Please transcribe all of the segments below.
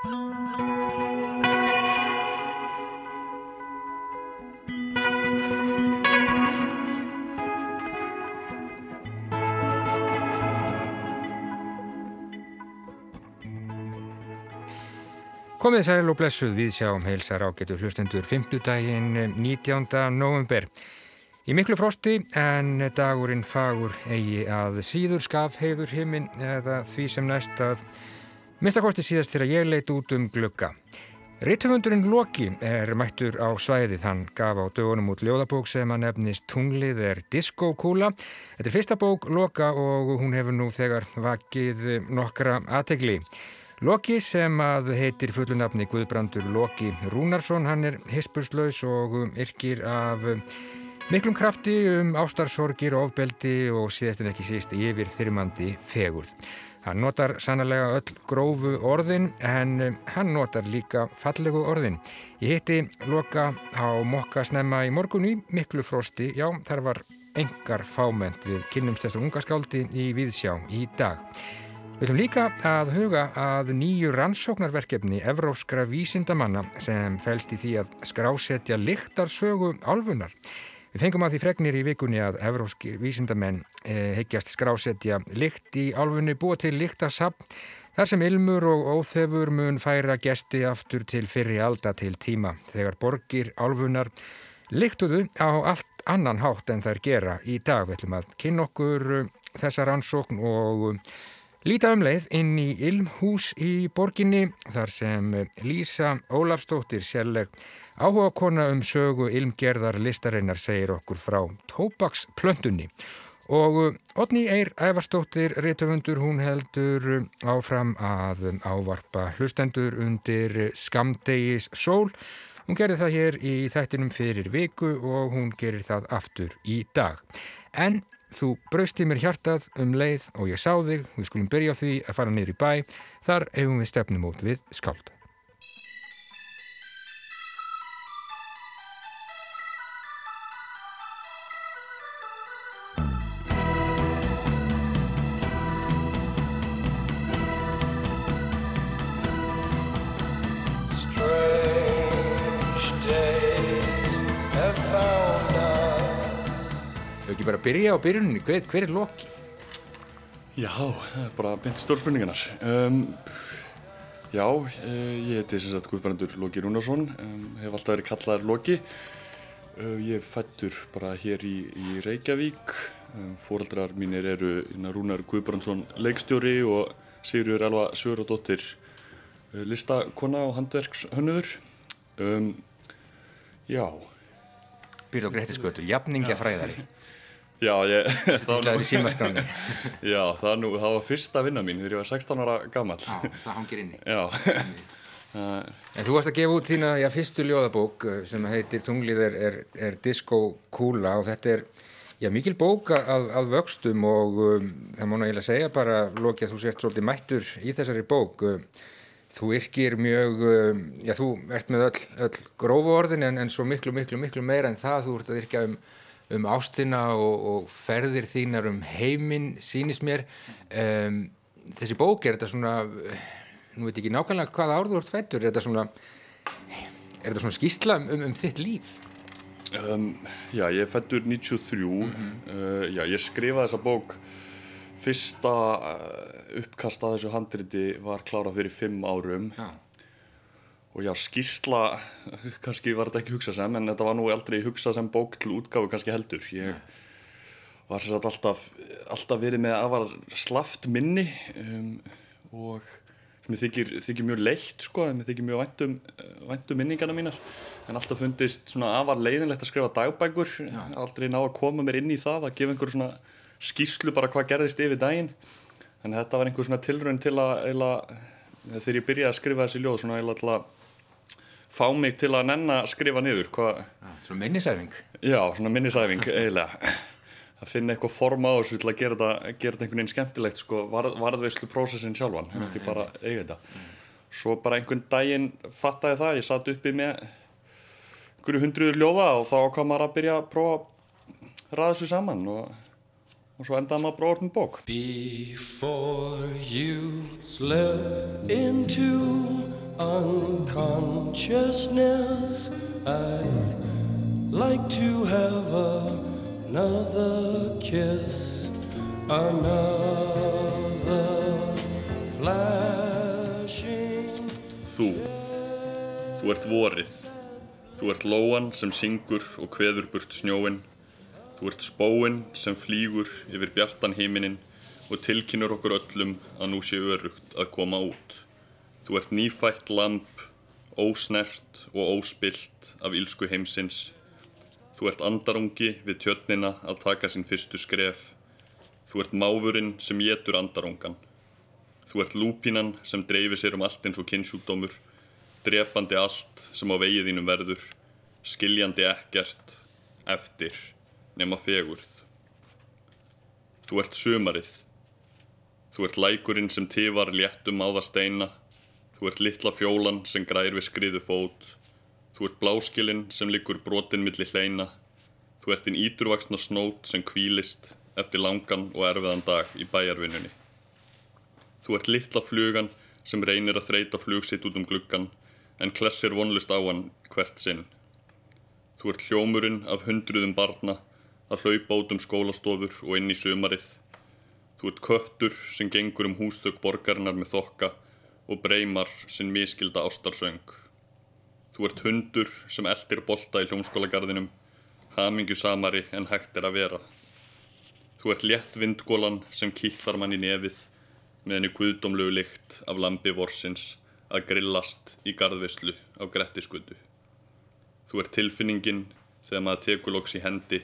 Komið sæl og blessuð við sjáum heilsar ágetu hlustendur 5. daginn 19. november. Í miklu frosti en dagurinn fagur eigi að síður skaf heiður himmin eða því sem næst að minnstakosti síðast þegar ég leit út um glugga. Ritthöfundurinn Loki er mættur á svæðið. Hann gaf á dögunum út ljóðabók sem að nefnist Tunglið er diskókúla. Þetta er fyrsta bók Loka og hún hefur nú þegar vakið nokkra aðtegli. Loki sem að heitir fullunafni Guðbrandur Loki Rúnarsson, hann er hispurslaus og yrkir af miklum krafti um ástarsorgir, ofbeldi og síðast en ekki síst yfir þyrmandi fegurð. Hann notar sannlega öll grófu orðin en hann notar líka fallegu orðin. Ég hitti Loka á mokka snemma í morgunni, miklu frosti, já þar var engar fáment við kynnumst þessar unga skáldi í Víðsjá í dag. Við höfum líka að huga að nýju rannsóknarverkefni evróskra vísindamanna sem fælst í því að skrásetja lyktarsögu álfunar. Við fengum að því fregnir í vikunni að evróskir vísindamenn eh, heggjast skrásetja lykt í álfunni búa til lyktarsab þar sem ilmur og óþefur mun færa gesti aftur til fyrri alda til tíma þegar borgir álfunar lyktuðu á allt annan hátt en þær gera í dag. Við ætlum að kynna okkur þessa rannsókn og Líta um leið inn í Ilmhús í borginni þar sem Lísa Ólafstóttir sérleg áhuga kona um sögu Ilmgerðar listarinnar segir okkur frá tópaksplöntunni. Og Otni Eir Ævarstóttir, réttöfundur, hún heldur áfram að ávarpa hlustendur undir skamdegis sól. Hún gerir það hér í þættinum fyrir viku og hún gerir það aftur í dag. En Þú braust í mér hjartað um leið og ég sá þig, við skulum byrja á því að fara niður í bæ, þar hefum við stefnumót við skáld. Bara að byrja á byrjunni, hver, hver er Loki? Já, bara beint stórspurningarnar. Um, já, eh, ég heiti sem sagt Guðbrandur Loki Rúnarsson, um, hef alltaf verið kallaðar Loki. Uh, ég fættur bara hér í, í Reykjavík. Um, Fóraldrar mínir eru Rúnar Guðbrandsson leikstjóri og Sigurður Elva Söguradóttir uh, listakonna og handverkshönnuður. Um, já. Byrð og Grettisgötu, jafningafræðari. Já, ég... Það símaskráni. Já, það, nú, það var fyrsta vinna mín þegar ég var 16 ára gammal. Já, það hangir inni. En þú varst að gefa út þína, já, fyrstu ljóðabók eh, sem heitir Þunglið er, er, er diskókúla og þetta er, já, mikil bók að, að vöxtum og um, það má náttúrulega segja bara, Lóki, að þú sért svolítið mættur í þessari bók. Þú yrkir mjög, um, já, þú ert með öll, öll grófu orðin en, en svo miklu, miklu, miklu meira en það, þú ert að yrkja um um ástina og, og ferðir þínar um heiminn sínist mér. Um, þessi bók er þetta svona nú veit ekki nákvæmlega hvaða árður þú ert er þetta svona er þetta svona skýrsla um, um þitt líf? Um, Já, ég er fættur 93 mm -hmm. uh, já, ég skrifaði þessa bók fyrsta uh, uppkast að þessu handriti var klára fyrir fimm árum. Já og já, skýrsla, kannski var þetta ekki hugsað sem, en þetta var nú aldrei hugsað sem bók til útgáfu kannski heldur. Ég Nei. var sér að alltaf, alltaf verið með afar slaft minni um, og sem ég þykir, þykir mjög leitt sko, ég þykir mjög væntum, væntum minningarna mínar, en alltaf fundist svona afar leiðinlegt að skrifa dagbækur, já. aldrei náða að koma mér inn í það, að gefa einhver svona skýrslu bara hvað gerðist yfir daginn, en þetta var einhver svona tilrönd til að, eila, þegar ég byrjaði að skrifa þessi ljóð, svona eila að fá mig til að nenn að skrifa niður Hva... Svona minnisæfing. Já, svona minnisæfing eiginlega. Að finna eitthvað form á þessu til að gera þetta, gera þetta einhvern veginn skemmtilegt sko, var, varðveislu prósessin sjálfan mm, ekki bara eiga þetta. Mm. svo bara einhvern daginn fattaði það ég satt uppi með einhverju hundruður ljóða og þá kom maður að byrja að prófa að ræða þessu saman og, og svo endaði maður að prófa orðin bók. Before you slip into unconsciousness. I'd like to have another kiss, another flashing. Þú, þú ert vorið. Þú ert lóan sem syngur og kveður burt snjóin. Þú ert spóin sem flýgur yfir bjartan heiminin og tilkynur okkur öllum að nú sé örugt að koma út. Þú ert nýfætt lamp, ósnert og óspilt af ílsku heimsins. Þú ert andarungi við tjötnina að taka sinn fyrstu skref. Þú ert máfurinn sem getur andarungan. Þú ert lúpínan sem dreifir sér um allt eins og kynnsjúkdómur, drepandi allt sem á vegið þínum verður, skiljandi ekkert, eftir, nema fegurð. Þú ert sumarið. Þú ert lækurinn sem tifar léttum á það steina. Þú ert litla fjólan sem græir við skriðu fót. Þú ert bláskilinn sem liggur brotinn milli hleina. Þú ert þinn íturvaksna snót sem kvílist eftir langan og erfiðan dag í bæjarvinnunni. Þú ert litla flugan sem reynir að þreita flug sitt út um gluggan en klessir vonlust á hann hvert sinn. Þú ert hljómurinn af hundruðum barna að hlaupa út um skólastofur og inn í sumarið. Þú ert köttur sem gengur um hústök borgarinnar með þokka og breymar sinn miskilda ástarsöng. Þú ert hundur sem eldir bolta í hljómskólagarðinum, hamingju samari en hægt er að vera. Þú ert létt vindgólan sem kýtlar mann í nefið með henni guðdómlegu lykt af lambi vorsins að grillast í garðvislu á grettiskutu. Þú ert tilfinningin þegar maður tekur loks í hendi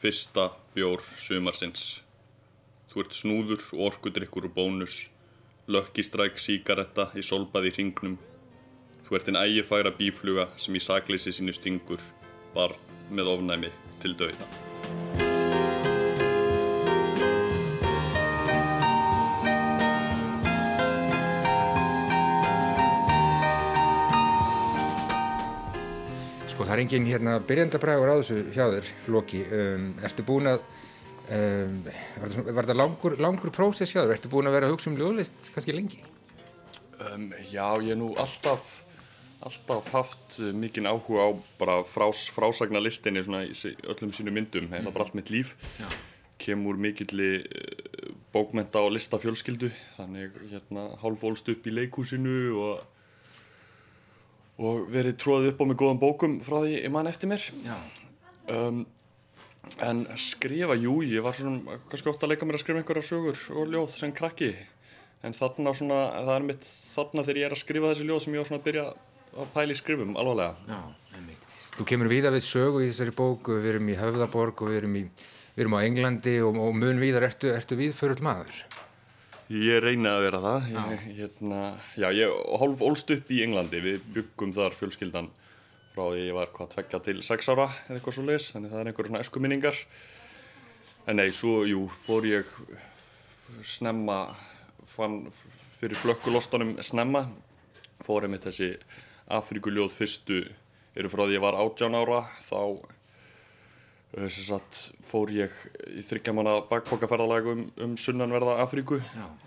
fyrsta bjór sumarsins. Þú ert snúður og orkudrykkur úr bónus, lökkistræk síkaretta í solbaði hringnum. Þú ert einn ægifæra bífluga sem í sakleysi sínu stingur, barn með ofnæmi til dauða. Sko það er engin hérna byrjandabræður á þessu hjá þér, Loki. Um, ertu búin að, um, var þetta, langur, langur prósess hjá þér? Ertu búin að vera að hugsa um ljóðlist kannski lengi? Um, já, ég nú alltaf, alltaf haft uh, mikinn áhuga á bara frás, frásagnalistinni svona í öllum sínum myndum, heila bara allt mitt líf. Já. Kemur mikilli uh, bókmenta og listafjölskyldu, þannig hérna hálf ólst upp í leikhúsinu og, og verið tróðið upp á með góðum bókum frá því ég man eftir mér. Um, en skrifa, jú, ég var svona kannski ofta að leika mér að skrifa einhverja sögur og ljóð sem krakki. En þarna svona, það er mitt þarna þegar ég er að skrifa þessi ljóð sem ég var svona að byrja að pæla í skrifum, alvarlega. Já, einmitt. Þú kemur víða við sögu í þessari bók, við erum í Höfðaborg og við erum, í, við erum á Englandi og, og mun víðar, ertu, ertu víðförull maður? Ég reyni að vera það. Ég, hérna, já, ég hálf ólst upp í Englandi. Við byggum þar fjölskyldan frá því ég var hvað tveggja til sex ára eða eitthvað svo leis, þannig það er einhver svona eskuminningar en nei, svo, jú, fór ég snemma fann fyrir flökkulostanum snemma fór einmitt þessi Afríkuljóð fyrstu eru frá því ég var 18 ára þá eh, sagt, fór ég í þryggjamanna bakpokaferðalag um, um sunnanverða Afríku.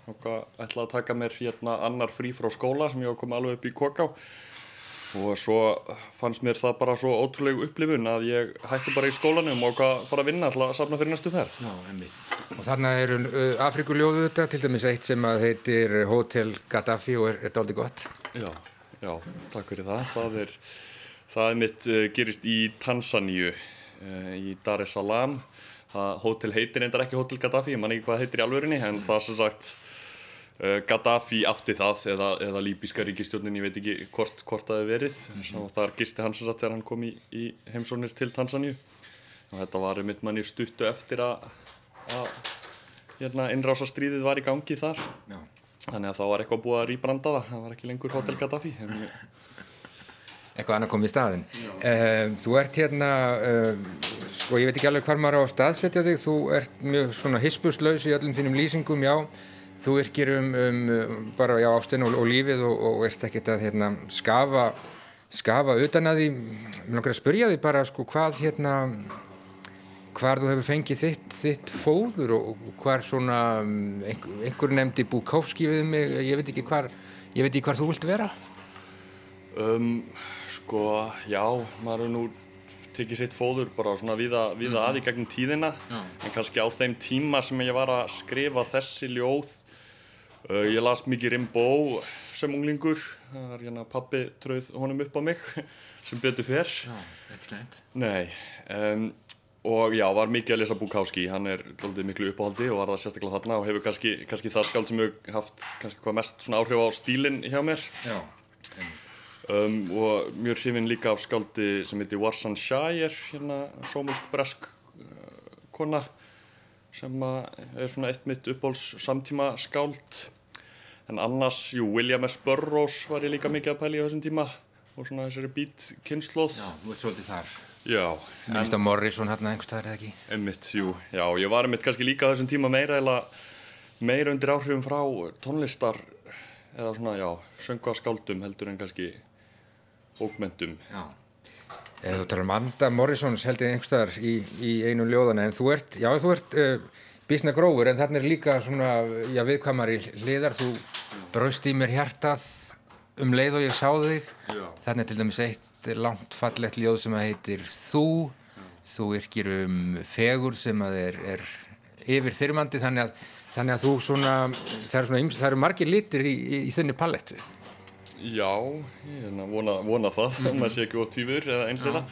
Og ætlaði að taka mér hérna annar frí frá skóla sem ég var komið alveg upp í Koká og svo fannst mér það bara svo ótrúleg upplifun að ég hætti bara í skólanum og fara að vinna til að safna fyrir næstu ferð Já. Og þarna eru uh, Afrikuljóðu þetta, til dæmis eitt sem að heitir Hotel Gaddafi og er, er dálítið gott. Já, já, takk fyrir það. Það er, það er mitt uh, gerist í Tansaníu, uh, í Dar es Salaam. Það hótel heitir reyndar ekki Hotel Gaddafi, ég man ekki hvað heitir í alvörinni, en það sem sagt Gaddafi átti það, eða, eða líbíska ríkistjórnin, ég veit ekki hvort, hvort það hefur verið. Mm Þar gisti hann sem sagt þegar hann kom í, í heimsónir til Tansaníu. Og þetta var mitt manni stuttu eftir að, að hérna, innrásastríðið var í gangi þar. Já. Þannig að þá var eitthvað búið að rýbranda það, það var ekki lengur Hotel Gaddafi. En, Eitthvað annað kom í staðin. Um, þú ert hérna, um, sko ég veit ekki alveg hvar maður á að staðsetja þig, þú ert mjög svona hispuslaus í öllum þínum lýsingum, já. Þú yrkir um, um, bara, já, ástin og, og lífið og, og ert ekkert að hérna skafa, skafa utan að því. Mér langar að spyrja því bara, sko, hvað hérna, hvar þú hefur fengið þitt, þitt fóður og hvar svona um, einhver, einhver nefndi Bukowski við mig, ég veit ekki hvar veit ekki hvar þú vilt vera Um, sko, já, maður er nú tekið sitt fóður bara svona viða, viða að í gegnum tíðina. Já. en kannski á þeim tíma sem ég var að skrifa þessi ljóð uh, ég las mikið Rimbaud sem unglingur. Það er hérna pappi tröð honum upp á mig sem betur fyrr. Nei, um, og já, var mikið að lesa Bukowski, hann er doldið miklu uppáhaldi og var það sérstaklega þarna og hefur kannski, kannski það skald sem hefur haft kannski hvað mest svona áhrif á stílinn hjá mér. Já, um, og mjög hrifin líka af skáldi sem heitir Warsan Shire, hérna sómulsk bresk uh, kona sem að er svona eitt mitt uppbóls samtíma skáld en annars, jú, William S. Burroughs var ég líka mikið að pæla í á þessum tíma og svona þessari beat kynnslóð já, þú ert svolítið þar. Já, Minnst að Morrison hérna einhverstaðar eða ekki? Einmitt, jú, já, ég var einmitt kannski líka þessum tíma meira eða meira undir áhrifum frá tónlistar eða svona, já, söngaskáldum heldur en kannski bókmentum. Já. Ef þú talar um Anda Morrisons held ég einhverstaðar í, í einu ljóðana en þú ert, já þú ert uh, bísna grófur en þarna er líka svona, já viðkvæmari hliðar, þú braust í mér hjartað um leið og ég sá þig. Já. Þarna er til dæmis eitt langt fallegt ljóð sem að heitir Þú, þú yrkir um fegur sem að er, er yfir þyrmandi þannig að, þannig að þú svona, það eru margir litir í, í, í þunni palettu. Já, ég vona, vona það, mm maður sé ekki ótífur eða einhverja.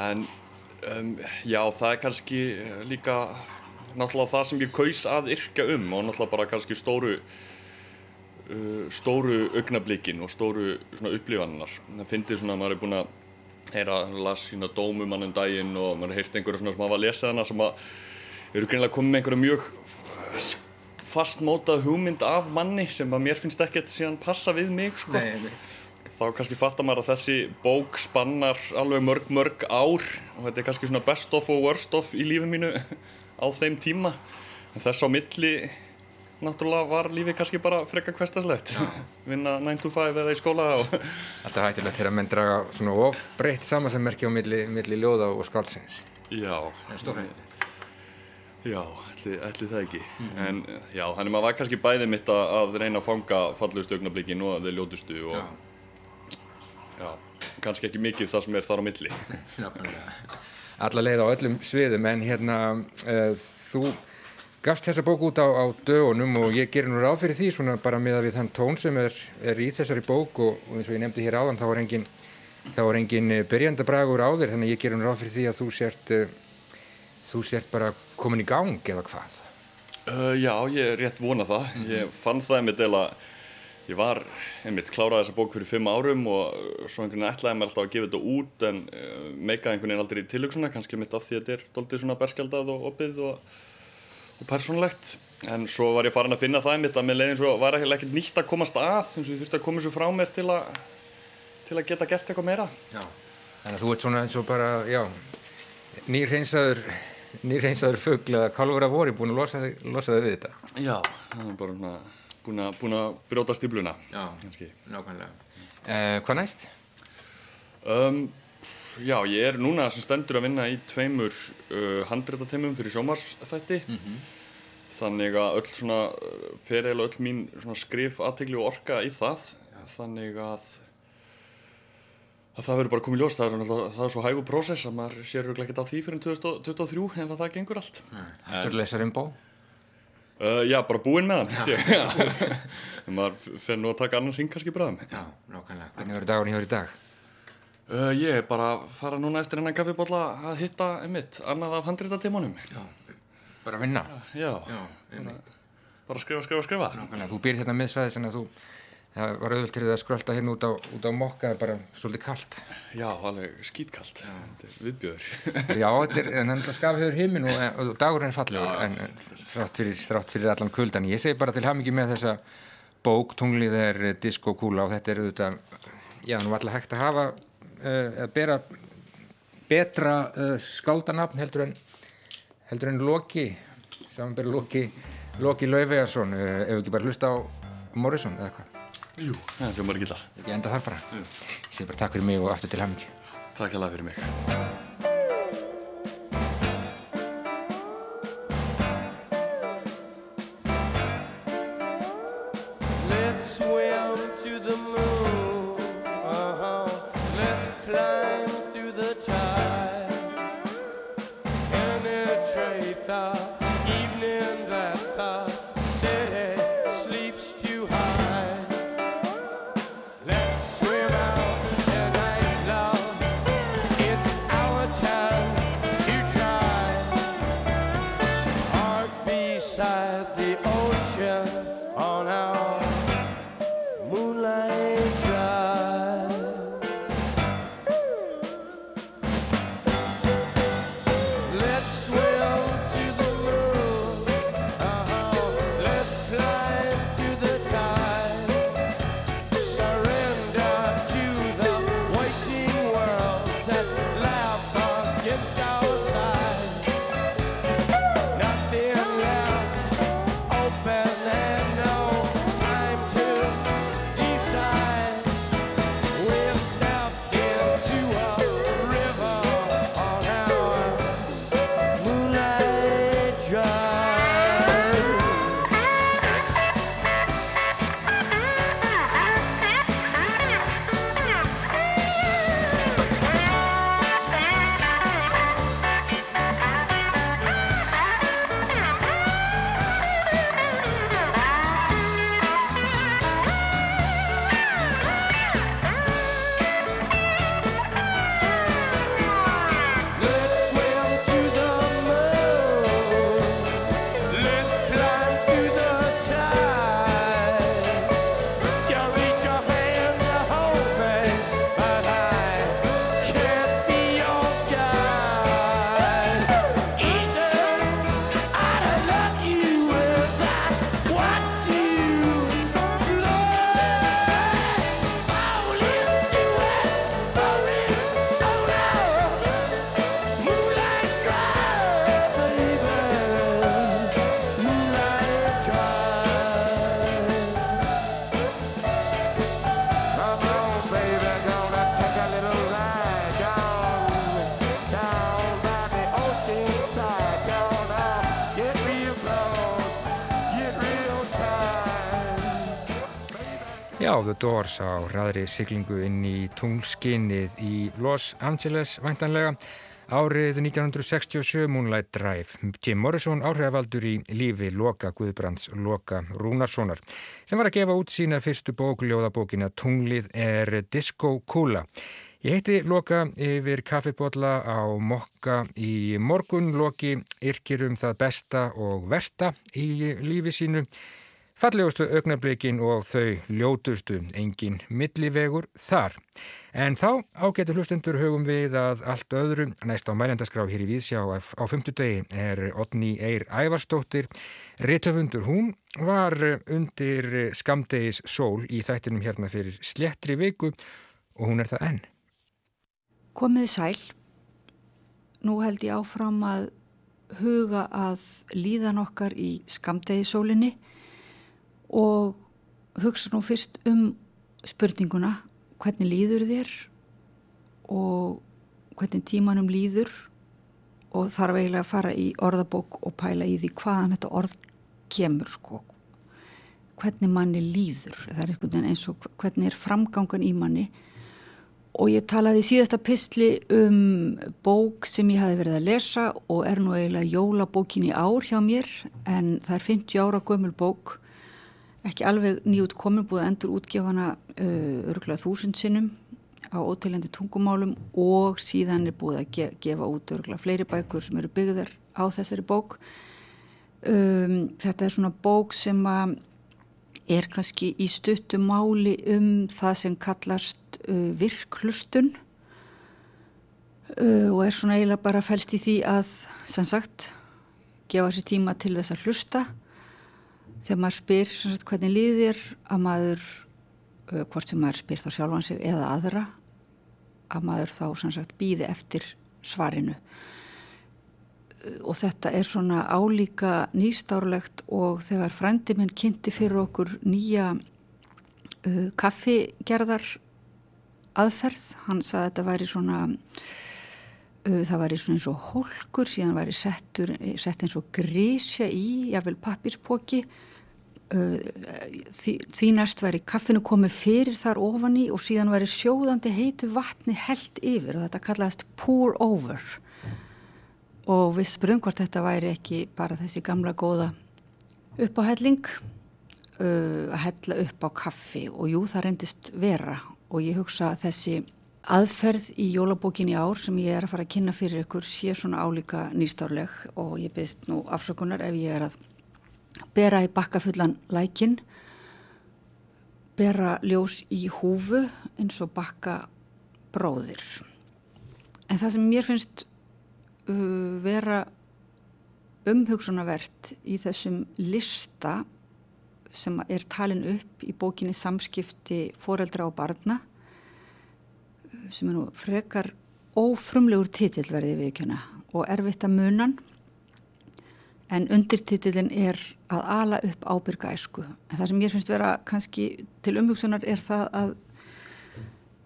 En um, já, það er kannski eh, líka náttúrulega það sem ég kaus að yrkja um og náttúrulega bara kannski stóru uh, stóru augnablikin og stóru svona upplifannar. Það fyndi svona að maður er búinn að heyra, las sína dómum hann um daginn og maður heyrt einhverja svona sem hafa lesið hana sem að eru greinlega komið með einhverja mjög fastmótað hugmynd af manni sem að mér finnst ekkert síðan passa við mig sko. þá kannski fattar maður að þessi bók spannar alveg mörg mörg ár og þetta er kannski svona best of og worst of í lífið mínu á þeim tíma en þess á milli náttúrulega var lífið kannski bara frekka hverstaslegt vinna 9 to 5 eða í skóla og Alltaf hættilegt þegar menn draga svona of breytt samansemmerki á milli, milli ljóða og skáldsins. já, Það er stórhættilegt. Já, ætli, ætli það ekki. En já, þannig maður var kannski bæðið mitt að, að reyna að fanga fallegustu augnablikin og þau ljótustu og já, kannski ekki mikið það sem er þar á milli. Alla leið á öllum sviðum en hérna uh, þú gafst þessa bók út á, á dögunum og ég gerir nú ráð fyrir því svona bara með að við þann tón sem er, er í þessari bók og, og eins og ég nefndi hér áðan þá var engin, engin byrjandabragur á þér þannig að ég gerir nú ráð fyrir því að þú sért uh, þú sért bara komin í gang eða hvað Uh, já, ég rétt vona það. Ég fann það einmitt eða ég var einmitt kláraði þessa bók fyrir fimm árum og svo einhvern veginn ætlaði mér alltaf að gefa þetta út en uh, meikaði einhvern veginn aldrei í tilöksuna, kannski einmitt af því að þetta er doldið svona berskjaldað og opið og, og persónulegt. En svo var ég farin að finna það einmitt að mér leiði eins og var ekkert nýtt að komast að eins og ég þurfti að koma þessu frá mér til að, til að geta gert eitthvað meira. Já. Þannig að þú ert svona eins og bara, já, nýrhreinsaður, nýrhreinsaður fugl eða kálfur af voru búin að losa losa þig við þetta. Já, það er bara búin að, búin að brjóta stípluna. Já. Kannski. Nákvæmlega. Uh, hvað næst? Um, já, ég er núna sem stendur að vinna í tveimur uh, handréttateimum fyrir sjómarsþætti þannig að öll svona uh, fer eiginlega öll mín skrif aðtegli og orka í það þannig að að það verður bara komið ljós það er, það er svo hægu prósess að maður sér örugglega ekkert af því fyrir 2023 ef að það gengur allt Þú lesar um bó? uh, Já, bara búinn með hann maður fer nú að taka annan hring kannski bráðum Já, nákvæmlega. Hvernig verður dagurinn hjá þér í dag? uh, Ég er bara að fara núna eftir hennan kaffibólla að hitta einmitt annað af handréttatímanum. Bara að vinna? Já, Já, einmitt. bara skrifa, skrifa, skrifa. Nákvæmlega. Þú býr það var auðvöld til þið að skrölda hérna út á, út á mokka, bara svolítið kalt. Já, alveg er viðbjöður. Já, þetta er, en það skaf hefur himinn og, og dagurinn er fallegur, en þrátt fyrir, þrátt fyrir allan kuldan. Ég segi bara til hamingi með þessa bók, tunglið er diskokúla og þetta er auðvitað, já, nú alltaf hægt að hafa, uh, að bera betra uh, skáldanafn heldur en, heldur en Loki, samanbæri Loki, Loki Lauvegarsson, uh, ef við ekki bara hlusta á Morrison eða hvað. Jú, það hljómar ekki það. Ekki enda þar bara. Ég segi bara takk fyrir mig og aftur til hamingi. Takk alveg fyrir mig. Doors á ræðri siglingu inn í tunglskinnið í Los Angeles væntanlega. Árið 1967 Moonlight Drive. Jim Morrison áhrifavaldur í lífi Loka Guðbrands Loka Rúnarssonar sem var að gefa út sína fyrstu bók, ljóðabókina Tunglið er Disco Kula. Ég heiti Loka yfir kaffibotla á Mokka í morgun. Loki yrkir um það besta og versta í lífi sínu. Fallegustu augnablikin og þau ljótustu, engin millivegur þar. En þá ágetur hlustundur hugum við að allt öðru, næst á mælendaskrá hér í Vísjá á fymtudegi er Otni Eir Ævarstóttir. Rittöfundur hún var undir skamdegis sól í þættinum hérna fyrir slettri viku og hún er það enn. Komið sæl. Nú held ég áfram að huga að líðan okkar í skamdegisólinni og hugsa nú fyrst um spurninguna hvernig líður þér? Og hvernig tímanum líður? Og þarf eiginlega að fara í orðabók og pæla í því hvaðan þetta orð kemur sko. Hvernig manni líður það er einhvern veginn eins og hvernig er framgangan í manni? Og ég talaði í síðasta pistli um bók sem ég hafi verið að lesa og er nú eiginlega jólabókin í ár hjá mér en það er 50 ára gömul bók ekki alveg nýjút komin búið að endur útgefana uh, örgulega þúsund sinnum á óteljandi tungumálum og síðan er búið að ge gefa út örgulega fleiri bækur sem eru byggðar á þessari bók. Um, þetta er svona bók sem að er kannski í stuttu máli um það sem kallast uh, virklustun uh, og er svona eiginlega bara fælst í því að sem sagt gefa sér tíma til þess að hlusta þegar maður spyr sagt, hvernig líðir að maður hvort sem maður spyr þá sjálfan sig eða aðra að maður þá býði eftir svarinu. Og þetta er svona álíka nýstárlegt og þegar frendi minn kynnti fyrir okkur nýja uh, kaffigerðar aðferð, hann saði að þetta væri svona uh, það væri svona eins og holkur síðan væri settur, sett eins og grísja í, jável pappirspóki Uh, því, því næst væri kaffinu komið fyrir þar ofan í og síðan væri sjóðandi heitu vatni held yfir og þetta kallaðist pour over. Og við spurðum hvort þetta væri ekki bara þessi gamla góða uppáhelling uh, að hella upp á kaffi. Og jú það reyndist vera. Og ég hugsa að þessi aðferð í jólabókin í ár sem ég er að fara að kynna fyrir ykkur sé svona álíka nýstárleg. Og ég byrst nú afsökunar ef ég er að bera í bakkafullan lækin, bera ljós í húfu eins og bakka bróðir. En það sem mér finnst uh, vera umhugsunavert í þessum lista sem er talin upp í bókinni Samskipti foreldra og barna sem er nú frekar ófrumlegur titill verði viðkjöna og erfitt að munan en undirtitillin er að ala upp ábyrga æsku. En það sem ég finnst vera kannski til umhugsunar er það að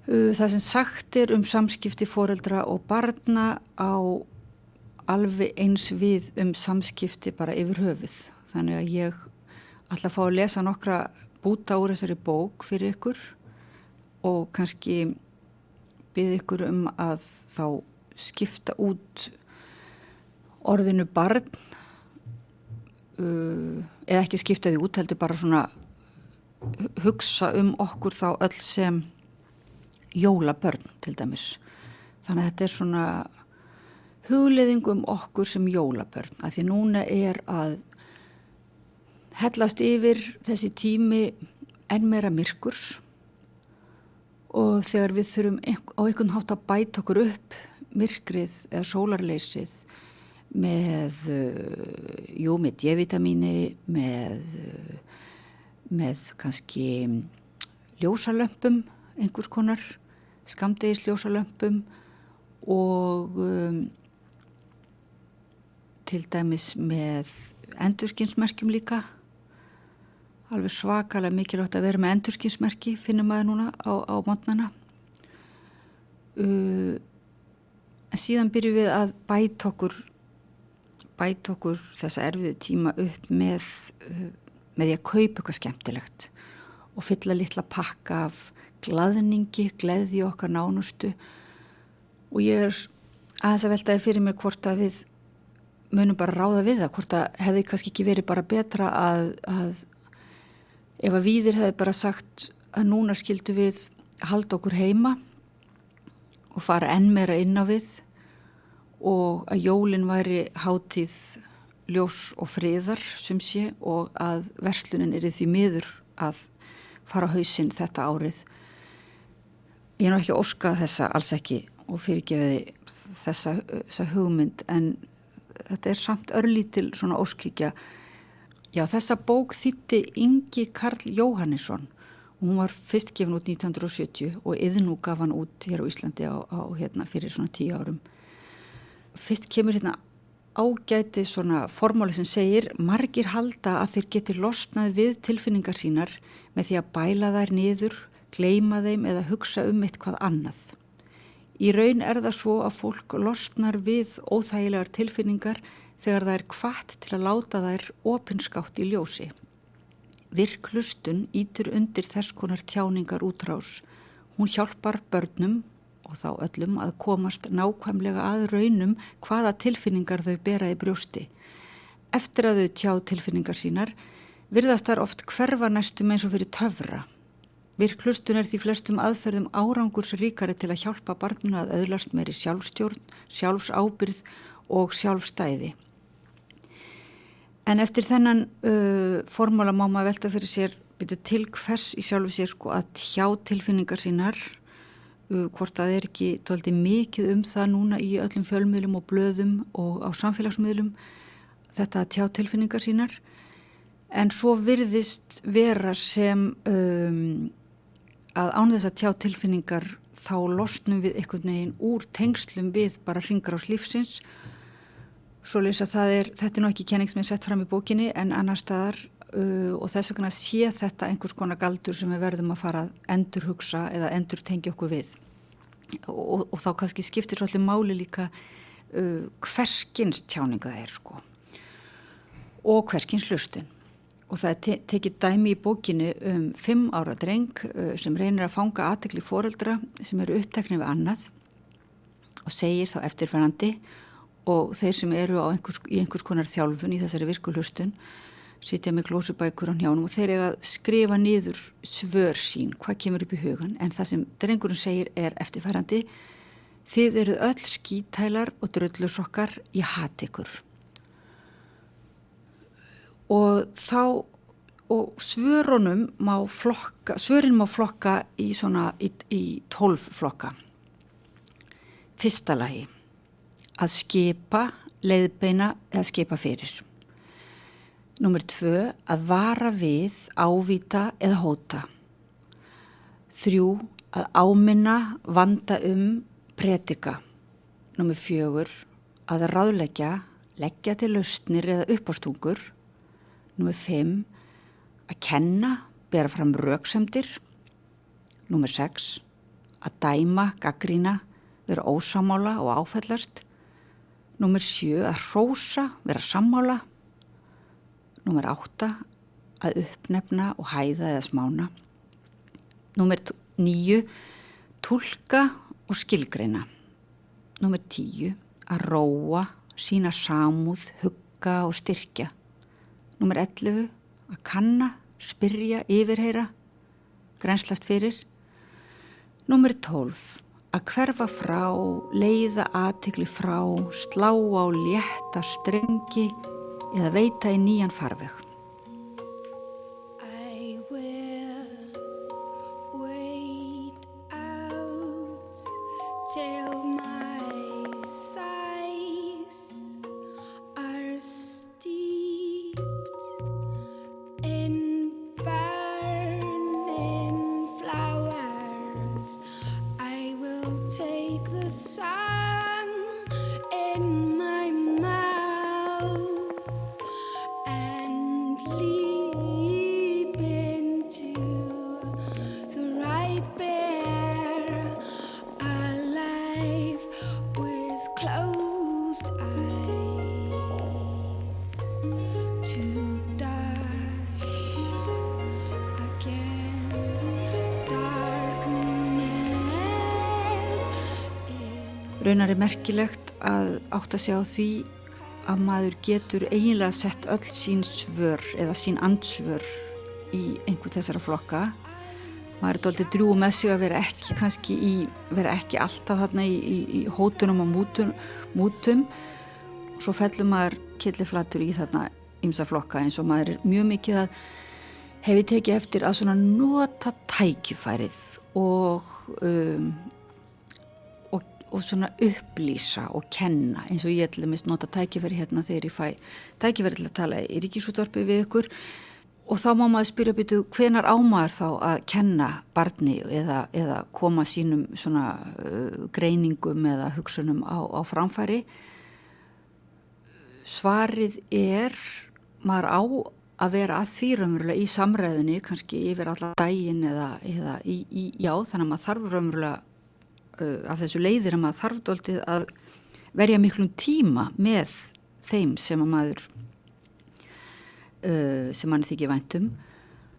uh, það sem sagt er um samskipti foreldra og barna á alveg eins við um samskipti bara yfir höfuð. Þannig að ég ætla að fá að lesa nokkra búta úr þessari bók fyrir ykkur og kannski byggði ykkur um að þá skipta út orðinu barn eða ekki skipta því út heldur bara svona hugsa um okkur þá öll sem jólabörn til dæmis. Þannig að þetta er svona hugleðing um okkur sem jólabörn að því núna er að hellast yfir þessi tími enn meira myrkurs og þegar við þurfum á einhvern hátt að bæta okkur upp myrkrið eða sólarleysið með, uh, jú, með D-vitamíni, með, uh, með kannski ljósalömpum, einhvers konar, skamdegis ljósalömpum og um, til dæmis með endurskinsmerkjum líka. Alveg svakalega mikilvægt að vera með endurskinsmerki, finnum maður núna á, á mótnana. Uh, en síðan byrjum við að bæta okkur bæta okkur þessa erfiðu tíma upp með, uh, með því að kaupa eitthvað skemmtilegt og fylla litla pakka af glaðningi, gleði okkar nánustu. Og ég er aðeins að veltaði fyrir mér hvort að við munum bara ráða við það, hvort að hefði kannski ekki verið bara betra að, að ef að viðir hefði bara sagt að núna skildu við halda okkur heima og fara enn meira inn á við og að jólinn væri hátíð ljós og friðar sem sé og að verslunin er því miður að fara á hausinn þetta árið. Ég er nú ekki óskað þessa alls ekki og fyrirgefiði þessa, þessa hugmynd en þetta er samt örlítil svona óskikja. Já þessa bók þýtti Ingi Karl Jóhannesson hún var fyrst gefin út 1970 og yðnú gaf hann út hér á Íslandi á, á hérna fyrir svona tíu árum. Fyrst kemur hérna ágæti svona formáli sem segir margir halda að þeir geti losnað við tilfinningar sínar með því að bæla þær niður, gleima þeim eða hugsa um eitthvað annað. Í raun er það svo að fólk losnar við óþægilegar tilfinningar þegar það er kvart til að láta þær opinskátt í ljósi. Virklustun ítur undir þess konar tjáningar útrás. Hún hjálpar börnum og þá öllum að komast nákvæmlega að raunum hvaða tilfinningar þau bera í brjósti. Eftir að þau tjá tilfinningar sínar virðast þar oft hverfa næstum eins og fyrir töfra. Virklustun er því flestum aðferðum árangurs ríkari til að hjálpa barnuna að öðlast meiri sjálfstjórn, sjálfsábyrð og sjálfstæði. En eftir þennan uh, formóla má maður velta fyrir sér byrju til hvers í sjálfu sér sko að tjá tilfinningar sínar hvort að það er ekki tóldi mikið um það núna í öllum fjölmiðlum og blöðum og á samfélagsmiðlum þetta að tjá tilfinningar sínar. En svo virðist vera sem um, að án þess að tjá tilfinningar þá losnum við einhvern veginn úr tengslum við bara ringar ás lífsins. Svo leysa það er, þetta er nú ekki kenning sem er sett fram í bókinni en annar staðar uh, og þess vegna sé þetta einhvers konar galdur sem við verðum að fara að endur hugsa eða endur tengja okkur við. Og, og þá kannski skiptir svolítið máli líka uh, hverskins tjáning það er sko. Og hverskins hlustun. Og það er te tekið dæmi í bókinu um fimm ára dreng uh, sem reynir að fanga aðtekli fóreldra sem eru uppteknið við annað og segir þá eftirfærandi og þeir sem eru einhvers, í einhvers konar þjálfun í þessari virkulhustun sitja með glósubækur á njánum og þeir eru að skrifa niður svör sín, hvað kemur upp í hugan en það sem drengurinn segir er eftirfærandi þið eru öll skítælar og dröllusokkar í hatikur og þá og svörunum má flokka svörin má flokka í svona í, í tólf flokka. Fyrsta lagi að skipa, leiðbeina eða skipa fyrir. Númer tvö, að vara við, ávita eða hóta. Þrjú, að áminna, vanda um, predika. Númer fjögur, að ráðleggja, leggja til lausnir eða uppástungur. Númer fimm, að kenna, bera fram rauksemdir. Númer sex, að dæma, gaggrína, vera ósamála og áfællast. Númer sjö að hrósa, vera sammála. Númer átta að uppnefna og hæða eða smána. Númer níu tólka og skilgreina. Númer tíu að róa, sína samúð, hugga og styrkja. Númer ellefu að kanna, spyrja, yfirheyra, grenslast fyrir. Númer tólf að hverfa frá, leiða aðtikli frá, slá á létta strengi eða veita í nýjan farveg. Er merkilegt að átt að segja á því að maður getur eiginlega sett öll sín svör eða sín andsvör í einhver þessara flokka. Maður er doldið drjú með sig að vera ekki kannski í, vera ekki alltaf þarna í, í, í hótunum og mútum, mútum. Svo fellur maður killiflatur í þarna ymsa flokka eins og maður er mjög mikið að hefur tekið eftir að svona nota tækjufærið og um, og svona upplýsa og kenna eins og ég ætla mist nota tækifæri hérna þegar ég fæ tækifæri til að tala í ríkisútvarpi við ykkur. Og þá má maður spyrja býtu hvenar ámaður þá að kenna barni eða, eða koma sínum svona uh, greiningum eða hugsunum á, á framfæri? Svarið er maður á að vera að því raunverulega í samræðinni kannski yfir alla dægin eða, eða í, í, já þannig að maður þarf raunverulega af þessu leiðir að maður þarf doldið að verja miklum tíma með þeim sem að maður uh, sem mann þykir væntum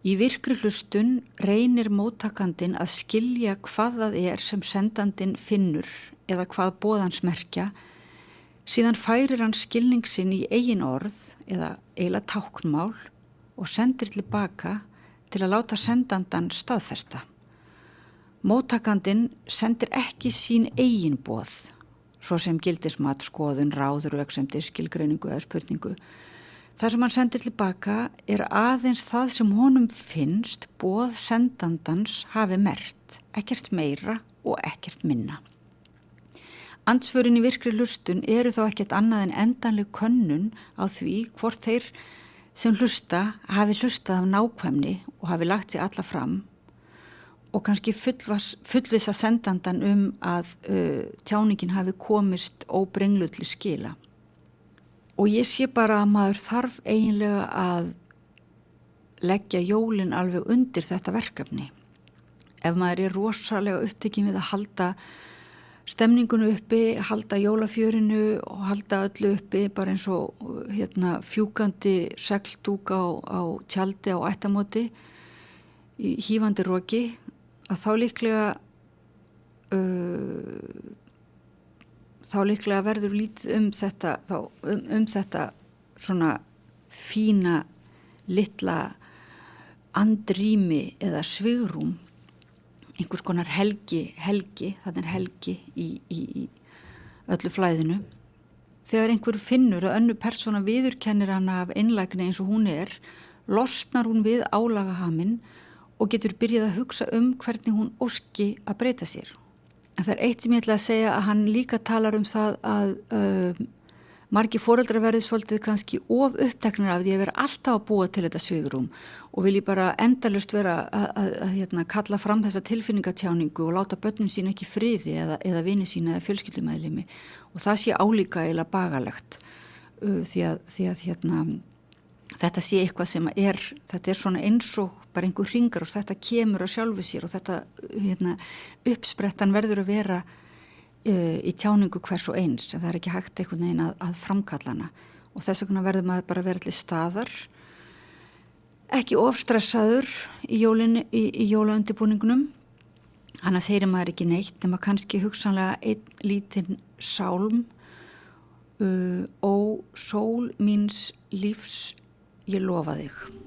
í virkri hlustun reynir móttakandin að skilja hvað það er sem sendandin finnur eða hvað bóðans merkja. Síðan færir hann skilningsin í eigin orð eða eiginlega táknmál og sendir tilbaka til að láta sendandan staðfesta Móttakandin sendir ekki sín eigin bóð, svo sem gildismat, skoðun, ráður, auksemdir, skilgreiningu eða spurningu. Það sem hann sendir tilbaka er aðeins það sem honum finnst bóð sendandans hafi mert, ekkert meira og ekkert minna. Ansvörin í virkri hlustun eru þá ekkert annað en endanleg könnun á því hvort þeir sem hlusta hafi hlustað af nákvæmni og hafi lagt sér alla fram og kannski fullvisa sendandan um að uh, tjáningin hafi komist óbrenglu til skila. Og ég sé bara að maður þarf eiginlega að leggja jólinn alveg undir þetta verkefni. Ef maður er rosalega upptekinn við að halda stemningunum uppi, halda jólafjörinu og halda öllu uppi bara eins og hérna, fjúkandi segldúk á, á tjaldi á ættamóti í hýfandi roki að þá líklega uh, þá líklega verður lítið um þetta þá, um, um þetta svona fína litla andrými eða svigrum einhvers konar helgi helgi, þannig helgi í, í, í öllu flæðinu. Þegar einhver finnur að önnu persóna viðurkennir hana af einlægni eins og hún er losnar hún við álagahaminn og getur byrjað að hugsa um hvernig hún óski að breyta sér. En það er eitt sem ég ætla að segja að hann líka talar um það að uh, margi fóreldra verði svolítið kannski of uppteknar af því að vera alltaf að búa til þetta svigurum og vilji bara endalust vera að, að, að hérna, kalla fram þessa tilfinningatjáningu og láta börnum sín ekki friði eða, eða vini sín eða fjölskyldumæðlimi og það sé álíka eða bagalegt uh, því að, því að hérna, þetta sé eitthvað sem er, þetta er svona eins og bara einhver ringar og þetta kemur á sjálfu sér og þetta hérna, uppsprettan verður að vera uh, í tjáningu hvers og eins það er ekki hægt einhvern veginn að, að framkallana og þess vegna verður maður bara vera allir staðar ekki ofstressaður í, í, í jólaundibúningunum annars heyrir maður ekki neitt nema kannski hugsanlega einn lítinn sálm uh, og sól míns lífs ég lofa þig.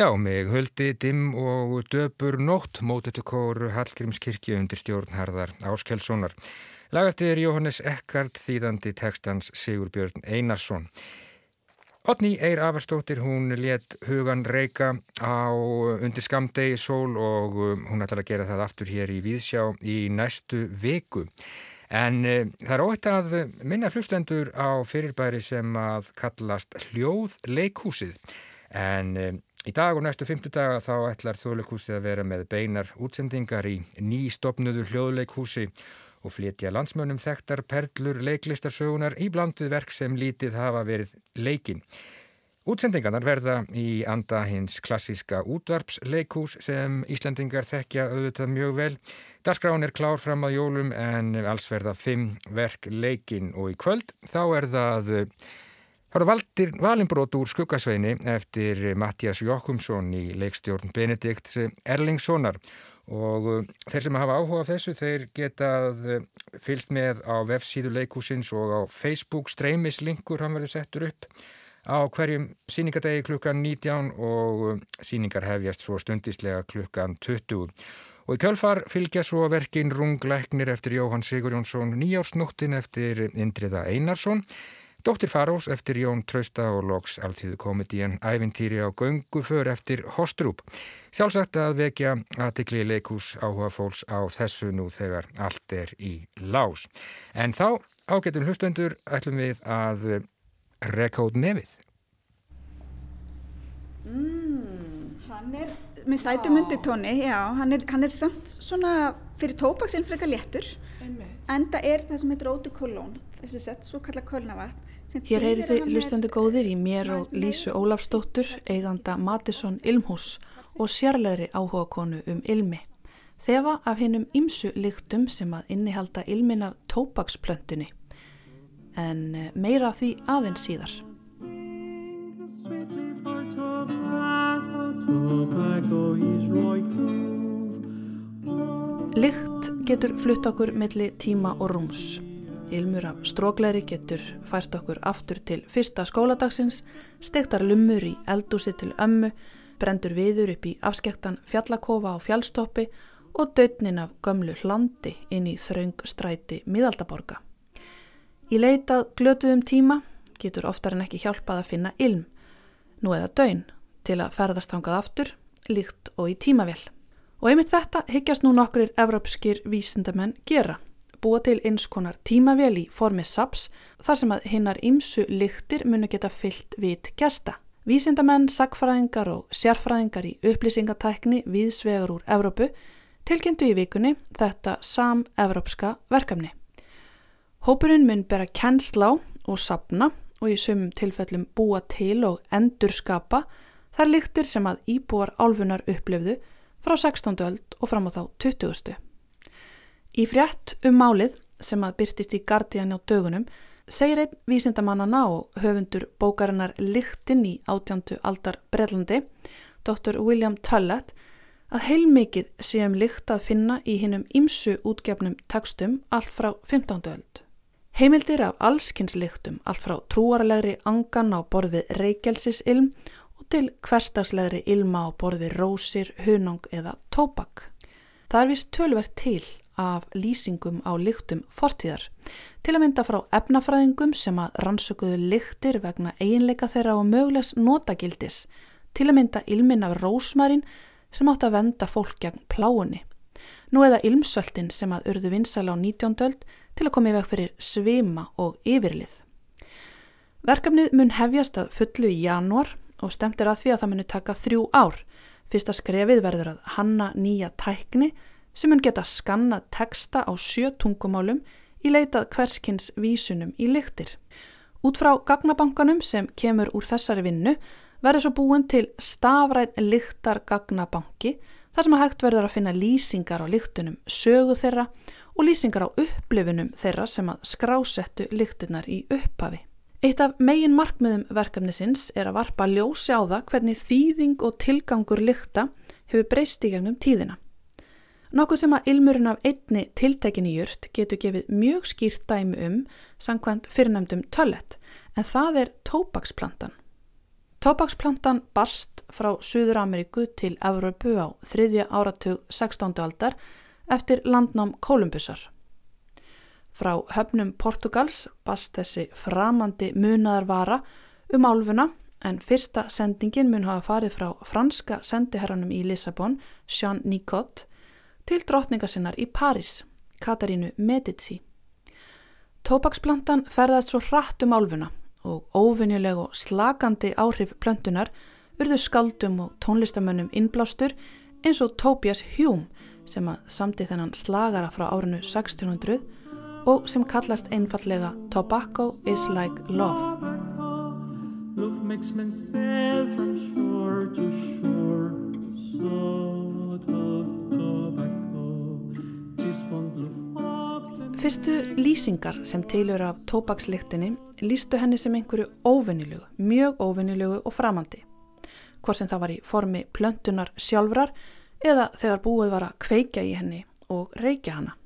Já, mig höldi dimm og döpur nótt mótetu kóru Hallgrímskirkju undir stjórnharðar Áskelssonar. Lagatið Jóhannes Eckart þýðandi tekstans Sigurbjörn Einarsson. Otni Eir Avarstóttir, hún let hugan reyka á undir skamdegi sól og um, hún ætlar að gera það aftur hér í Víðsjá í næstu viku. En e, það er óhætt að minna hlustendur á fyrirbæri sem að kallast hljóð leikhúsið. En e, Í dag og næstu fymtudaga þá ætlar þjóðleikhúsið að vera með beinar útsendingar í nýstopnuðu hljóðleikhúsi og flytja landsmönnum þekktar perlur leiklistarsögunar í bland við verk sem lítið hafa verið leikin. Útsendingarnar verða í anda hins klassíska útvarpsleikhús sem Íslandingar þekkja auðvitað mjög vel. Darskrán er klár fram að jólum en alls verða fimm verk leikin og í kvöld þá er það Það eru valinbrót úr skuggasveini eftir Mattias Jokkumsson í leikstjórn Benedikt Erlingssonar og uh, þeir sem hafa áhuga á þessu þeir getað uh, fylst með á vefsíðu leikúsins og á Facebook streymislinkur hann verður settur upp á hverjum síningadegi klukkan 19 og uh, síningar hefjast svo stundislega klukkan 20. Og í kjölfar fylgja svo verkin Rungleiknir eftir Jóhann Sigur Jónsson, Nýjársnúttin eftir Indriða Einarsson Dóttir Farós eftir Jón Trausta og loks alltíðu komedíen Ævintýri á göngu för eftir Hostrúp. Sjálfsagt að vekja aðtikli leikús áhuga fólks á þessu nú þegar allt er í lás. En þá ágetum hlustendur ætlum við að út nefið. Mm, hann er með sætum undir tóni, já, hann er, hann er samt svona fyrir tópaksinn frekar léttur, en það er það sem heitir ótu kolón, þessi sett, svo kalla kölnavatn Hér heyri þið lustandi góðir í mér og Lísu Ólafsdóttur, eiganda Matisson Ilmhús og sérlegri áhuga konu um ilmi. Þefa af hinnum ymsu lyktum sem að innihalda ilmin af tópaksplöntunni. En eh, meira því aðeins síðar. Lykt getur flutt okkur milli tíma og rúms. Ilmur af strókleri getur fært okkur aftur til fyrsta skóladagsins, stektar lumur í eldúsi til ömmu, brendur viður upp í afskektan fjallakofa á fjallstoppi og dötnin af gömlu hlandi inn í þraung stræti miðaldaborga. Í leitað glötuðum tíma getur oftar en ekki hjálpað að finna ilm, nú eða döin, til að ferðast hangað aftur, líkt og í tímavél. Og einmitt þetta higgjast nú nokkur evrópskir vísindamenn gera búa til eins konar tímavél í formi SAPS þar sem að hinnar ymsu lyktir munu geta fyllt vit gesta. Vísindamenn, sagfræðingar og sérfræðingar í upplýsingatækni viðsvegar úr Evrópu tilkynntu í vikunni þetta sam-evrópska verkefni. Hópurinn mun bera kennsla á og sapna og í sumum tilfellum búa til og endurskapa þar lyktir sem að íbúar álfunar upplifðu frá 16. öld og fram á þá 20. Í frétt um málið sem að byrtist í Guardian á dögunum segir einn vísindamannana og höfundur bókarinnar Liktinn í átjándu aldar Brellandi, Dr. William Tullett, að heilmikið sé um likt að finna í hinnum ímsu útgefnum tekstum allt frá 15. öld. Heimildir af allskynnsliktum allt frá trúarlegri angan á borð við reykjelsisilm og til hverstagslegri ilma á borð við rósir, hunang eða tópak. Það er vist tölvert til af lýsingum á lyktum fortíðar, til að mynda frá efnafræðingum sem að rannsökuðu lyktir vegna eiginleika þeirra og mögulegs notagildis, til að mynda ilmin af rósmarin sem átt að venda fólk gegn pláunni. Nú eða ilmsöltin sem að urðu vinsala á 19. öld til að koma í veg fyrir svima og yfirlið. Verkefnið mun hefjast að fullu í janúar og stemt er að því að það muni taka þrjú ár. Fyrsta skrefið verður að hanna nýja tækni sem mun geta skanna teksta á sjö tungumálum í leitað hverskins vísunum í lyktir. Út frá gagnabankanum sem kemur úr þessari vinnu verður svo búin til stafræð lyktar gagnabanki þar sem að hægt verður að finna lýsingar á lyktunum, sögu þeirra og lýsingar á upplifunum þeirra sem að skrásettu lyktirnar í upphafi. Eitt af megin markmiðum verkefnisins er að varpa ljósi á það hvernig þýðing og tilgangur lykta hefur breyst í gegnum tíðina. Nokkuð sem að ilmurinn af einni tiltekinni jurt getur gefið mjög skýrt dæmi um sangkvæmt fyrirnæmdum töllet en það er tópaksplantan. Tóbaksplantan barst frá Suður Ameríku til Evropu á þriðja áratug 16. aldar eftir landnám Kolumbusar. Frá höfnum Portugals bast þessi framandi munaðarvara um álfuna en fyrsta sendingin mun hafa farið frá franska sendiherranum í Lissabon, Jean Nicot, til drottningasinnar í Paris, Katarínu Medici. Tóbaksplantan ferðast svo hratt um álfuna og óvinnileg og slagandi áhrif plöntunar urðu skaldum og tónlistamönnum innblástur eins og Tobias Hume sem að samti þennan slagara frá árinu 1600 og sem kallast einfallega Tobacco is like love. Love makes men sail from shore to shore of tobacco Fyrstu lýsingar sem tilur af tóbaksliktinni lístu henni sem einhverju óvinnilegu, mjög óvinnilegu og framandi. Hvort sem það var í formi plöntunar sjálfrar eða þegar búið var að kveika í henni og reykja hana.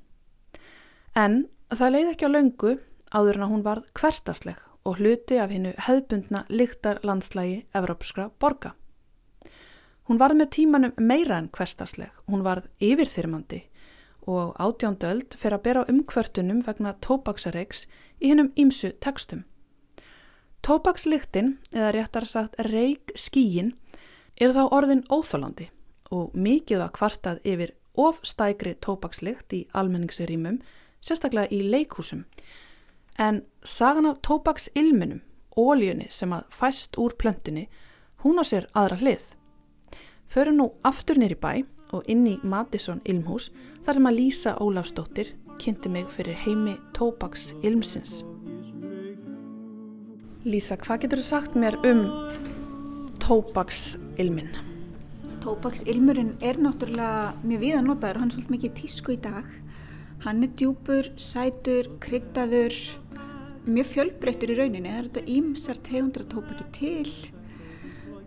En það leiði ekki á laungu áður en að hún varð hverstasleg og hluti af hennu hefðbundna lyktar landslægi Evrópskra borga. Hún varð með tímanum meira en hverstasleg, hún varð yfirþyrmandi og átjándöld fyrir að bera umkvörtunum vegna tóbaksareiks í hennum ímsu tekstum. Tóbakslyktin, eða réttar sagt reik skíin, er þá orðin óþálandi og mikið að kvartað yfir ofstækri tóbakslykt í almenningsrýmum, sérstaklega í leikhúsum, En sagan af tóbaksilminum, óljunni sem að fæst úr plöntinni, hún á sér aðra hlið. Förum nú aftur nýri bæ og inn í Madison Ilmhús þar sem að Lísa Ólafsdóttir kynnti mig fyrir heimi tóbaksilmsins. Lísa, hvað getur þú sagt mér um tóbaksilmin? Tóbaksilmurinn er náttúrulega mjög viðan notaður og hann er svolítið mikið tísku í dag. Hann er djúpur, sætur, kryttaður, mjög fjölbreyttur í rauninni, það eru þetta ímsar tegundra tópaki til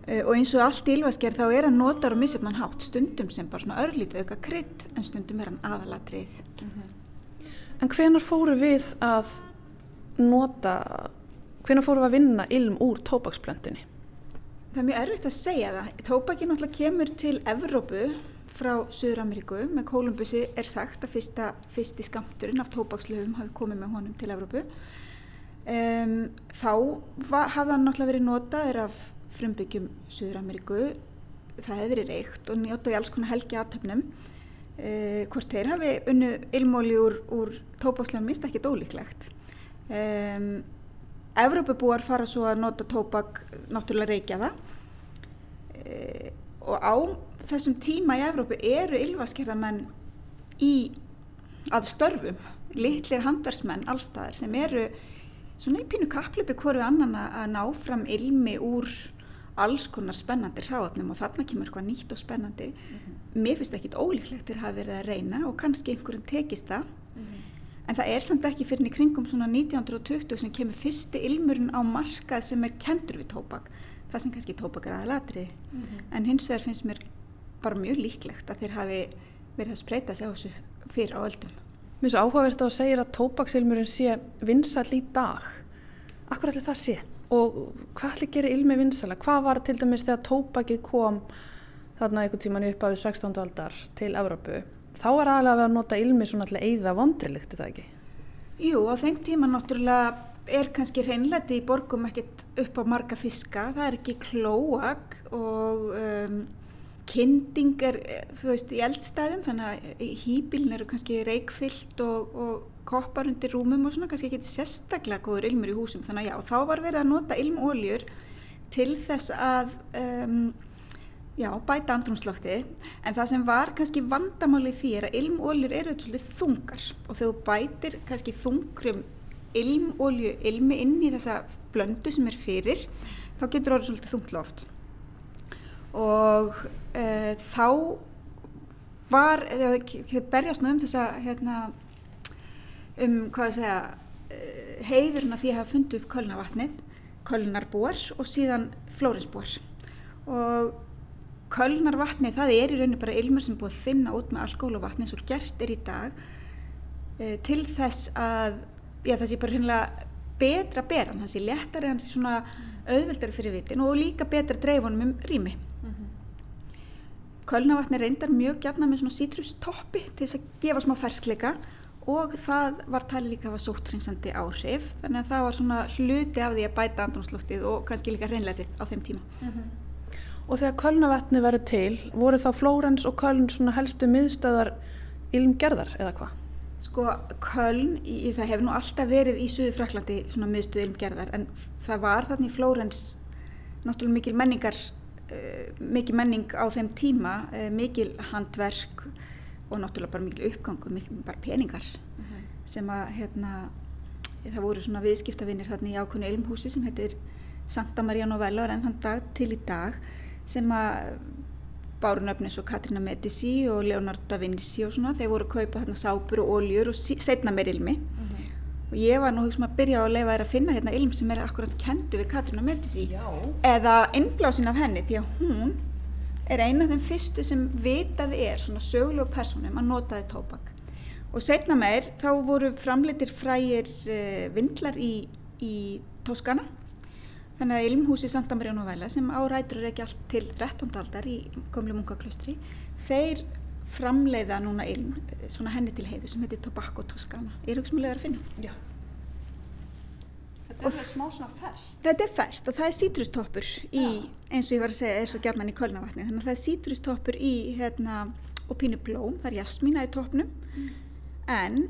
og eins og allt í ylvaskerð þá er hann notar og missefnan hátt stundum sem bara svona örlítið auka krydd en stundum er hann aðalatrið. Mm -hmm. En hvenar fóru við að nota, hvenar fóru við að vinna ilm úr tópaksplöntunni? Það er mjög erfitt að segja það. Tópaki náttúrulega kemur til Evrópu frá Suður-Ameríku með Kólumbusi er sagt að fyrsta, fyrsti skamturinn af tópakslöfum hafi komið með honum til Evrópu Um, þá hafði hann náttúrulega verið notaður af frumbyggjum Suður-Ameríku, það hefði verið reykt og njótaði alls konar helgi aðtöfnum. Uh, hvort þeir hafi unnu ilmóli úr, úr tóbákslega mist ekki dólíklegt. Um, Evrópabúar fara svo að nota tóbak náttúrulega reykjaða uh, og á þessum tíma í Evrópu eru ylvaskerðamenn í að störfum, litlir handversmenn allstaðar sem eru svona í pínu kapleipi hverju annan að ná fram ilmi úr alls konar spennandi hráöfnum og þarna kemur eitthvað nýtt og spennandi mm -hmm. mér finnst ekki ólíklegt að hafa verið að reyna og kannski einhverjum tekist það mm -hmm. en það er samt ekki fyrir í kringum svona 1920 sem kemur fyrsti ilmurinn á markað sem er kendur við tópak það sem kannski tópak er aðalatri mm -hmm. en hins vegar finnst mér bara mjög líklegt að þeir hafi verið að spreita sig á þessu fyrir á öldum Mér finnst áhugavert að segja að tópaksilmurinn sé vinsall í dag. Akkur allir það sé? Og hvað allir gerir ilmi vinsalla? Hvað var til dæmis þegar tópakið kom þarna einhvern tíman upp af 16. aldar til Evrópu? Þá var aðalega að vera að nota ilmi svona allir eigða vondrilegt, er það ekki? Jú, á þeim tíma náttúrulega er kannski hreinleiti í borgum ekkert upp á marga fiska. Það er ekki klóak og... Um, kynding er, þú veist, í eldstæðum þannig að hýbílin eru kannski reikfyllt og, og koppar undir rúmum og svona kannski ekki sérstaklega góður ilmur í húsum. Þannig að já, þá var verið að nota ilmóljur til þess að um, já, bæta andrumslofti en það sem var kannski vandamáli því er að ilmóljur eru svolítið þungar. Og þegar þú bætir kannski þungrum ilmólju ilmi inn í þessa blöndu sem er fyrir þá getur orðið svolítið þungt loft. Og uh, þá var, þau berjast um þess að hérna, um hvað að segja uh, heiðurna því að hafa fundið upp kölnavatnið kölnarbúar og síðan flórinsbúar og kölnarvatnið það er í rauninu bara ilmur sem búið að þinna út með alkohóluvatni eins og gert er í dag uh, til þess að já, það sé bara hinnlega betra beran, hans er léttari, hans er svona auðveldari fyrir vitin og líka betra dreifunum um rými. Kölnavatni reyndar mjög gætna með svona sítrustoppi til þess að gefa smá ferskleika og það var talið líka að hafa sóttrinsandi áhrif þannig að það var svona hluti af því að bæta andrumsloftið og kannski líka reynleitið á þeim tíma. Og þegar Kölnavatni verið til, voru þá Flórens og Köln svona helstu miðstöðar ilmgerðar eða hvað? Sko Köln, í, það hefur nú alltaf verið í Suðu Fraklandi svona miðstöð ilmgerðar en það var þannig í Flórens náttúrulega mikil menningar uh, mikil menning á þeim tíma uh, mikil handverk og náttúrulega bara mikil uppgangu, mikil bara peningar sem að hérna það voru svona viðskiptavinnir þarna í ákveðnu ilmhúsi sem heitir Santa Maria Novella og enn þann dag til í dag sem að báru nöfni svo Katrina Medici og Leonardo da Vinci og svona, þeir voru að kaupa þarna sápur og oljur og setna meir ilmi. Og ég var nú hugsa að byrja að leifa þér að finna hérna ilm sem er akkurat kentu við Katrina Medici Já. eða innblásin af henni því að hún er eina af þeim fyrstu sem vitaði er svona sögulegu personum að notaði tóbak og setna meir þá voru framleitir frægir uh, vindlar í, í Toskana þannig að Ilmhúsi Santa Maria Novella sem árætur er ekki allt til 13. aldar í komlu munkaklustri þeir framleiða núna ilm eh, svona henni til heiðu sem heitir Tobacco Toscana ég er hugsa að finna Já. Þetta Og er smá svona fest. Þetta er fest og það er sítrustoppur í, eins og ég var að segja, er svo gjarnan í kölnavatni, þannig að það er sítrustoppur í, hérna, og pínu blóm, það er jasmína í toppnum, en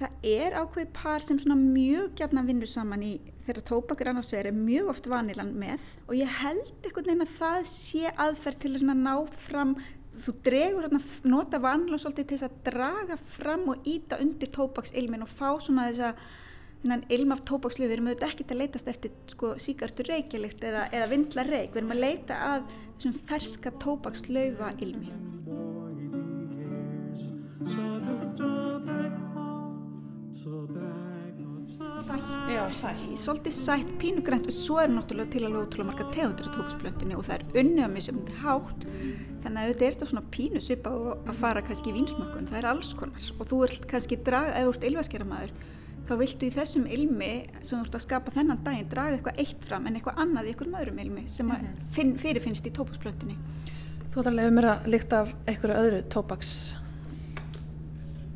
það er ákveði par sem svona mjög gjarnan vinnur saman í þegar tóbak er annars er mjög oft vanilan með. Og ég held einhvern veginn að það sé aðferð til að ná fram, þú dregur hérna, nota vanilan svolítið til þess að draga fram og íta undir tóbaksilmin og fá svona þess að þennan ilm af tóbakslöf, við erum auðvitað ekkert að leitast eftir sko, síkartur reykjalikt eða, eða vindla reyk, við erum að leita að þessum ferska tóbakslöfa ilmi. Já, sætt. Svolítið sætt, pínugrænt. Og svo er náttúrulega til alveg ótrúlega marga tegundur af tóbaksplöntinu og það er unnið að misjöfum hátt. Þannig að þetta er þetta svona pínu svipa og að fara kannski í vínsmökkun, það er alls konar. Og þú vilt kannski draga, eða þú ert ylvaskera þá viltu í þessum ilmi sem þú ert að skapa þennan daginn draga eitthvað eitt fram en eitthvað annað í einhverjum öðrum ilmi sem mm -hmm. finn, fyrirfinnst í tóbaksplöntunni. Þú ætlar að lefa mér að líkta af einhverju öðru tóbaks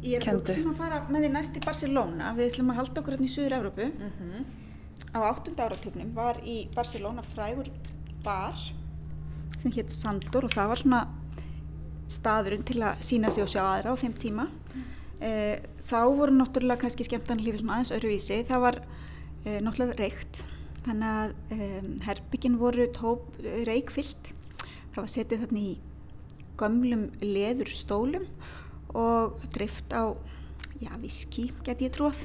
Ég er Kenndu. hugsun að fara með því næst í Barcelona. Við ætlum að halda okkur hérna í Suður Evrópu. Mhm. Á áttunda áratögnum var í Barcelona frægur bar sem hétt Sandor og það var svona staðurinn til að sína sig og sjá aðra á þeim tíma. E, þá voru náttúrulega kannski skemmtan lífið svona aðeins öðruvísi. Það var e, náttúrulega reykt. Þannig að e, herbyggin voru tóp reykfyllt. Það var setið þarna í gömlum leður stólum og drift á, já, viski get ég tróð.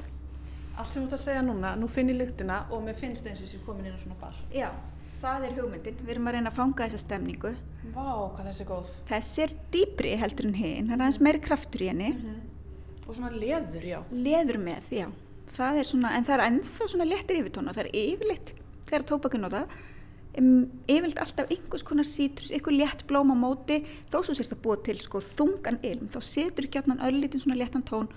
Allt sem þú ert að segja núna, nú finn ég lyktina og mér finnst eins og þessi komin inn á svona bar. Já, það er hugmyndin. Við erum að reyna að fanga þessa stemningu. Vá, hvað þessi er góð. Þessi er dýbri heldur en hinn, það er aðeins meiri kraftur í henni. Og svona leður, já. Leður með, já. Það er svona, en það er ennþá svona léttir yfirtóna. Það er yfirleitt, þegar tóbakinn notað, um, yfirleitt alltaf einhvers konar sítrus, einhver létt blóm á móti, þó svo sérst að búa til sko þungan ilm, þá setur ekki allan örlítinn svona léttan tón.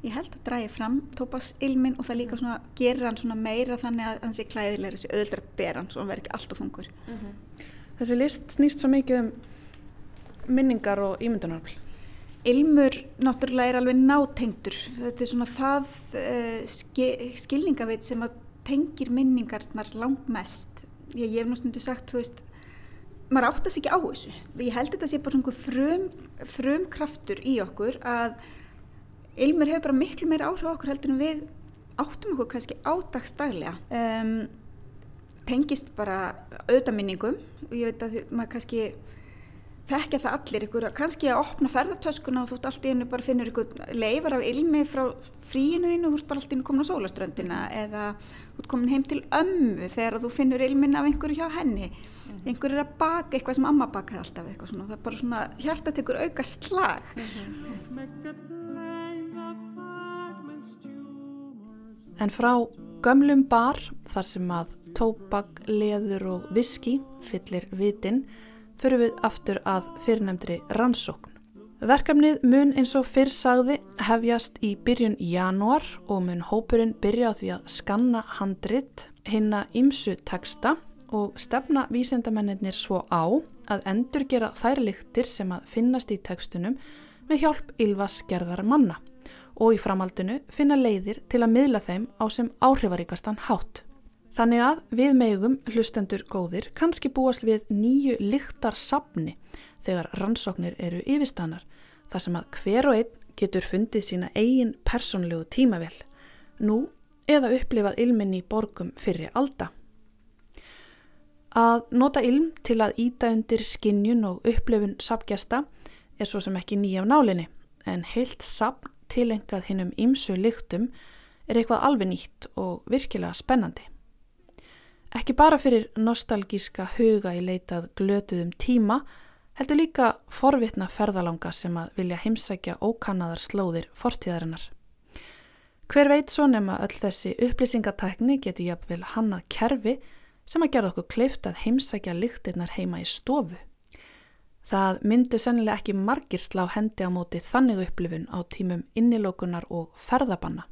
Ég held að dræði fram tóbaksilmin og það líka svona gerir hann svona meira þannig að hann sé klæðilega þessi öðuldra beran, svo hann verður ekki alltaf þungur. Þessi list snýst svo mikið um minningar og ímyndunarfl. Ilmur náttúrulega er alveg nátengdur. Þetta er svona það uh, ski, skilningaveit sem tengir minningarnar langt mest. Ég, ég hef stundu sagt, þú veist, maður áttast ekki á þessu. Ég held þetta sé bara svona frum, frum kraftur í okkur að ilmur hefur bara miklu meira áhrif á okkur heldur en við áttum okkur kannski ádagstaglega. Um, tengist bara auðdaminningum og ég veit að maður kannski þekkja það allir ykkur, kannski að opna ferðartöskuna og þú ert allt í hennu bara finnur ykkur leifar af ilmi frá fríinu þínu og þú ert bara allt í hennu komin á sólaströndina eða þú ert komin heim til ömmu þegar þú finnur ilmin af einhverju hjá henni. Einhver er að baka eitthvað sem amma bakaði alltaf eitthvað svona, það er bara svona hjarta tekur auka slag. En frá gömlum bar, þar sem að tóbak, leður og viski fyllir vitin, förum við aftur að fyrirnefndri rannsókn. Verkefnið mun eins og fyrr sagði hefjast í byrjun januar og mun hópurinn byrja á því að skanna handrit, hinna ymsu texta og stefna vísendamennir svo á að endur gera þær lyktir sem að finnast í textunum með hjálp Ylvas gerðar manna og í framhaldinu finna leiðir til að miðla þeim á sem áhrifaríkastan hátt. Þannig að við megum hlustendur góðir kannski búast við nýju lyktar sapni þegar rannsóknir eru yfirstannar þar sem að hver og einn getur fundið sína eigin personlegu tímavel nú eða upplifað ilminn í borgum fyrir alda. Að nota ilm til að íta undir skinnjun og upplifun sapgjasta er svo sem ekki nýjaf nálinni en heilt sapn tilengað hinnum ímsu lyktum er eitthvað alveg nýtt og virkilega spennandi. Ekki bara fyrir nostalgíska huga í leitað glötuðum tíma heldur líka forvitna ferðalanga sem að vilja heimsækja ókannaðar slóðir fortíðarinnar. Hver veit svo nema öll þessi upplýsingatækni geti jafnvel hannað kerfi sem að gera okkur kleift að heimsækja lyktirnar heima í stofu. Það myndu sennilega ekki margir slá hendi á móti þannig upplifun á tímum innilókunar og ferðabanna.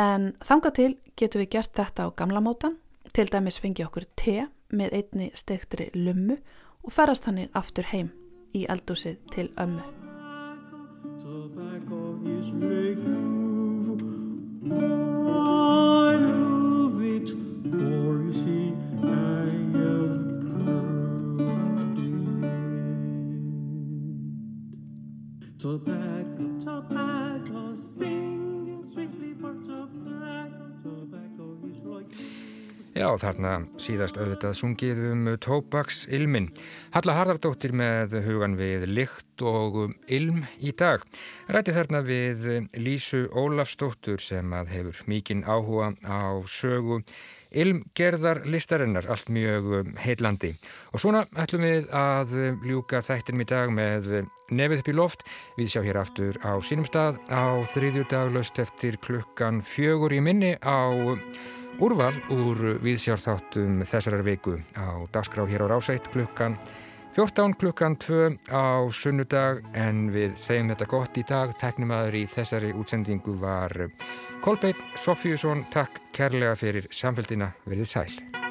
En þanga til getur við gert þetta á gamla mótan, til dæmis fengi okkur te með einni stektri lummu og ferast hannig aftur heim í eldúsið til ömmu. Tobacco, tobacco, singing sweetly for tobacco, tobacco is like Já, þarna síðast auðvitað sungið um tóbaks ilmin. Halla Harðardóttir með hugan við lykt og ilm í dag. Ræti þarna við Lísu Ólafsdóttur sem að hefur mikinn áhuga á sögu ilmgerðar listarinnar, allt mjög heillandi. Og svona ætlum við að ljúka þættinum í dag með nefið upp í loft. Við sjá hér aftur á sínum stað á þriðju dag löst eftir klukkan fjögur í minni á Úrval úr viðsjárþáttum þessarar viku á dagskrá hér á Rásætt klukkan 14 klukkan 2 á sunnudag en við segjum þetta gott í dag. Teknimaður í þessari útsendingu var Kolbeitt Sofjússon. Takk kærlega fyrir samfélgina. Verðið sæl.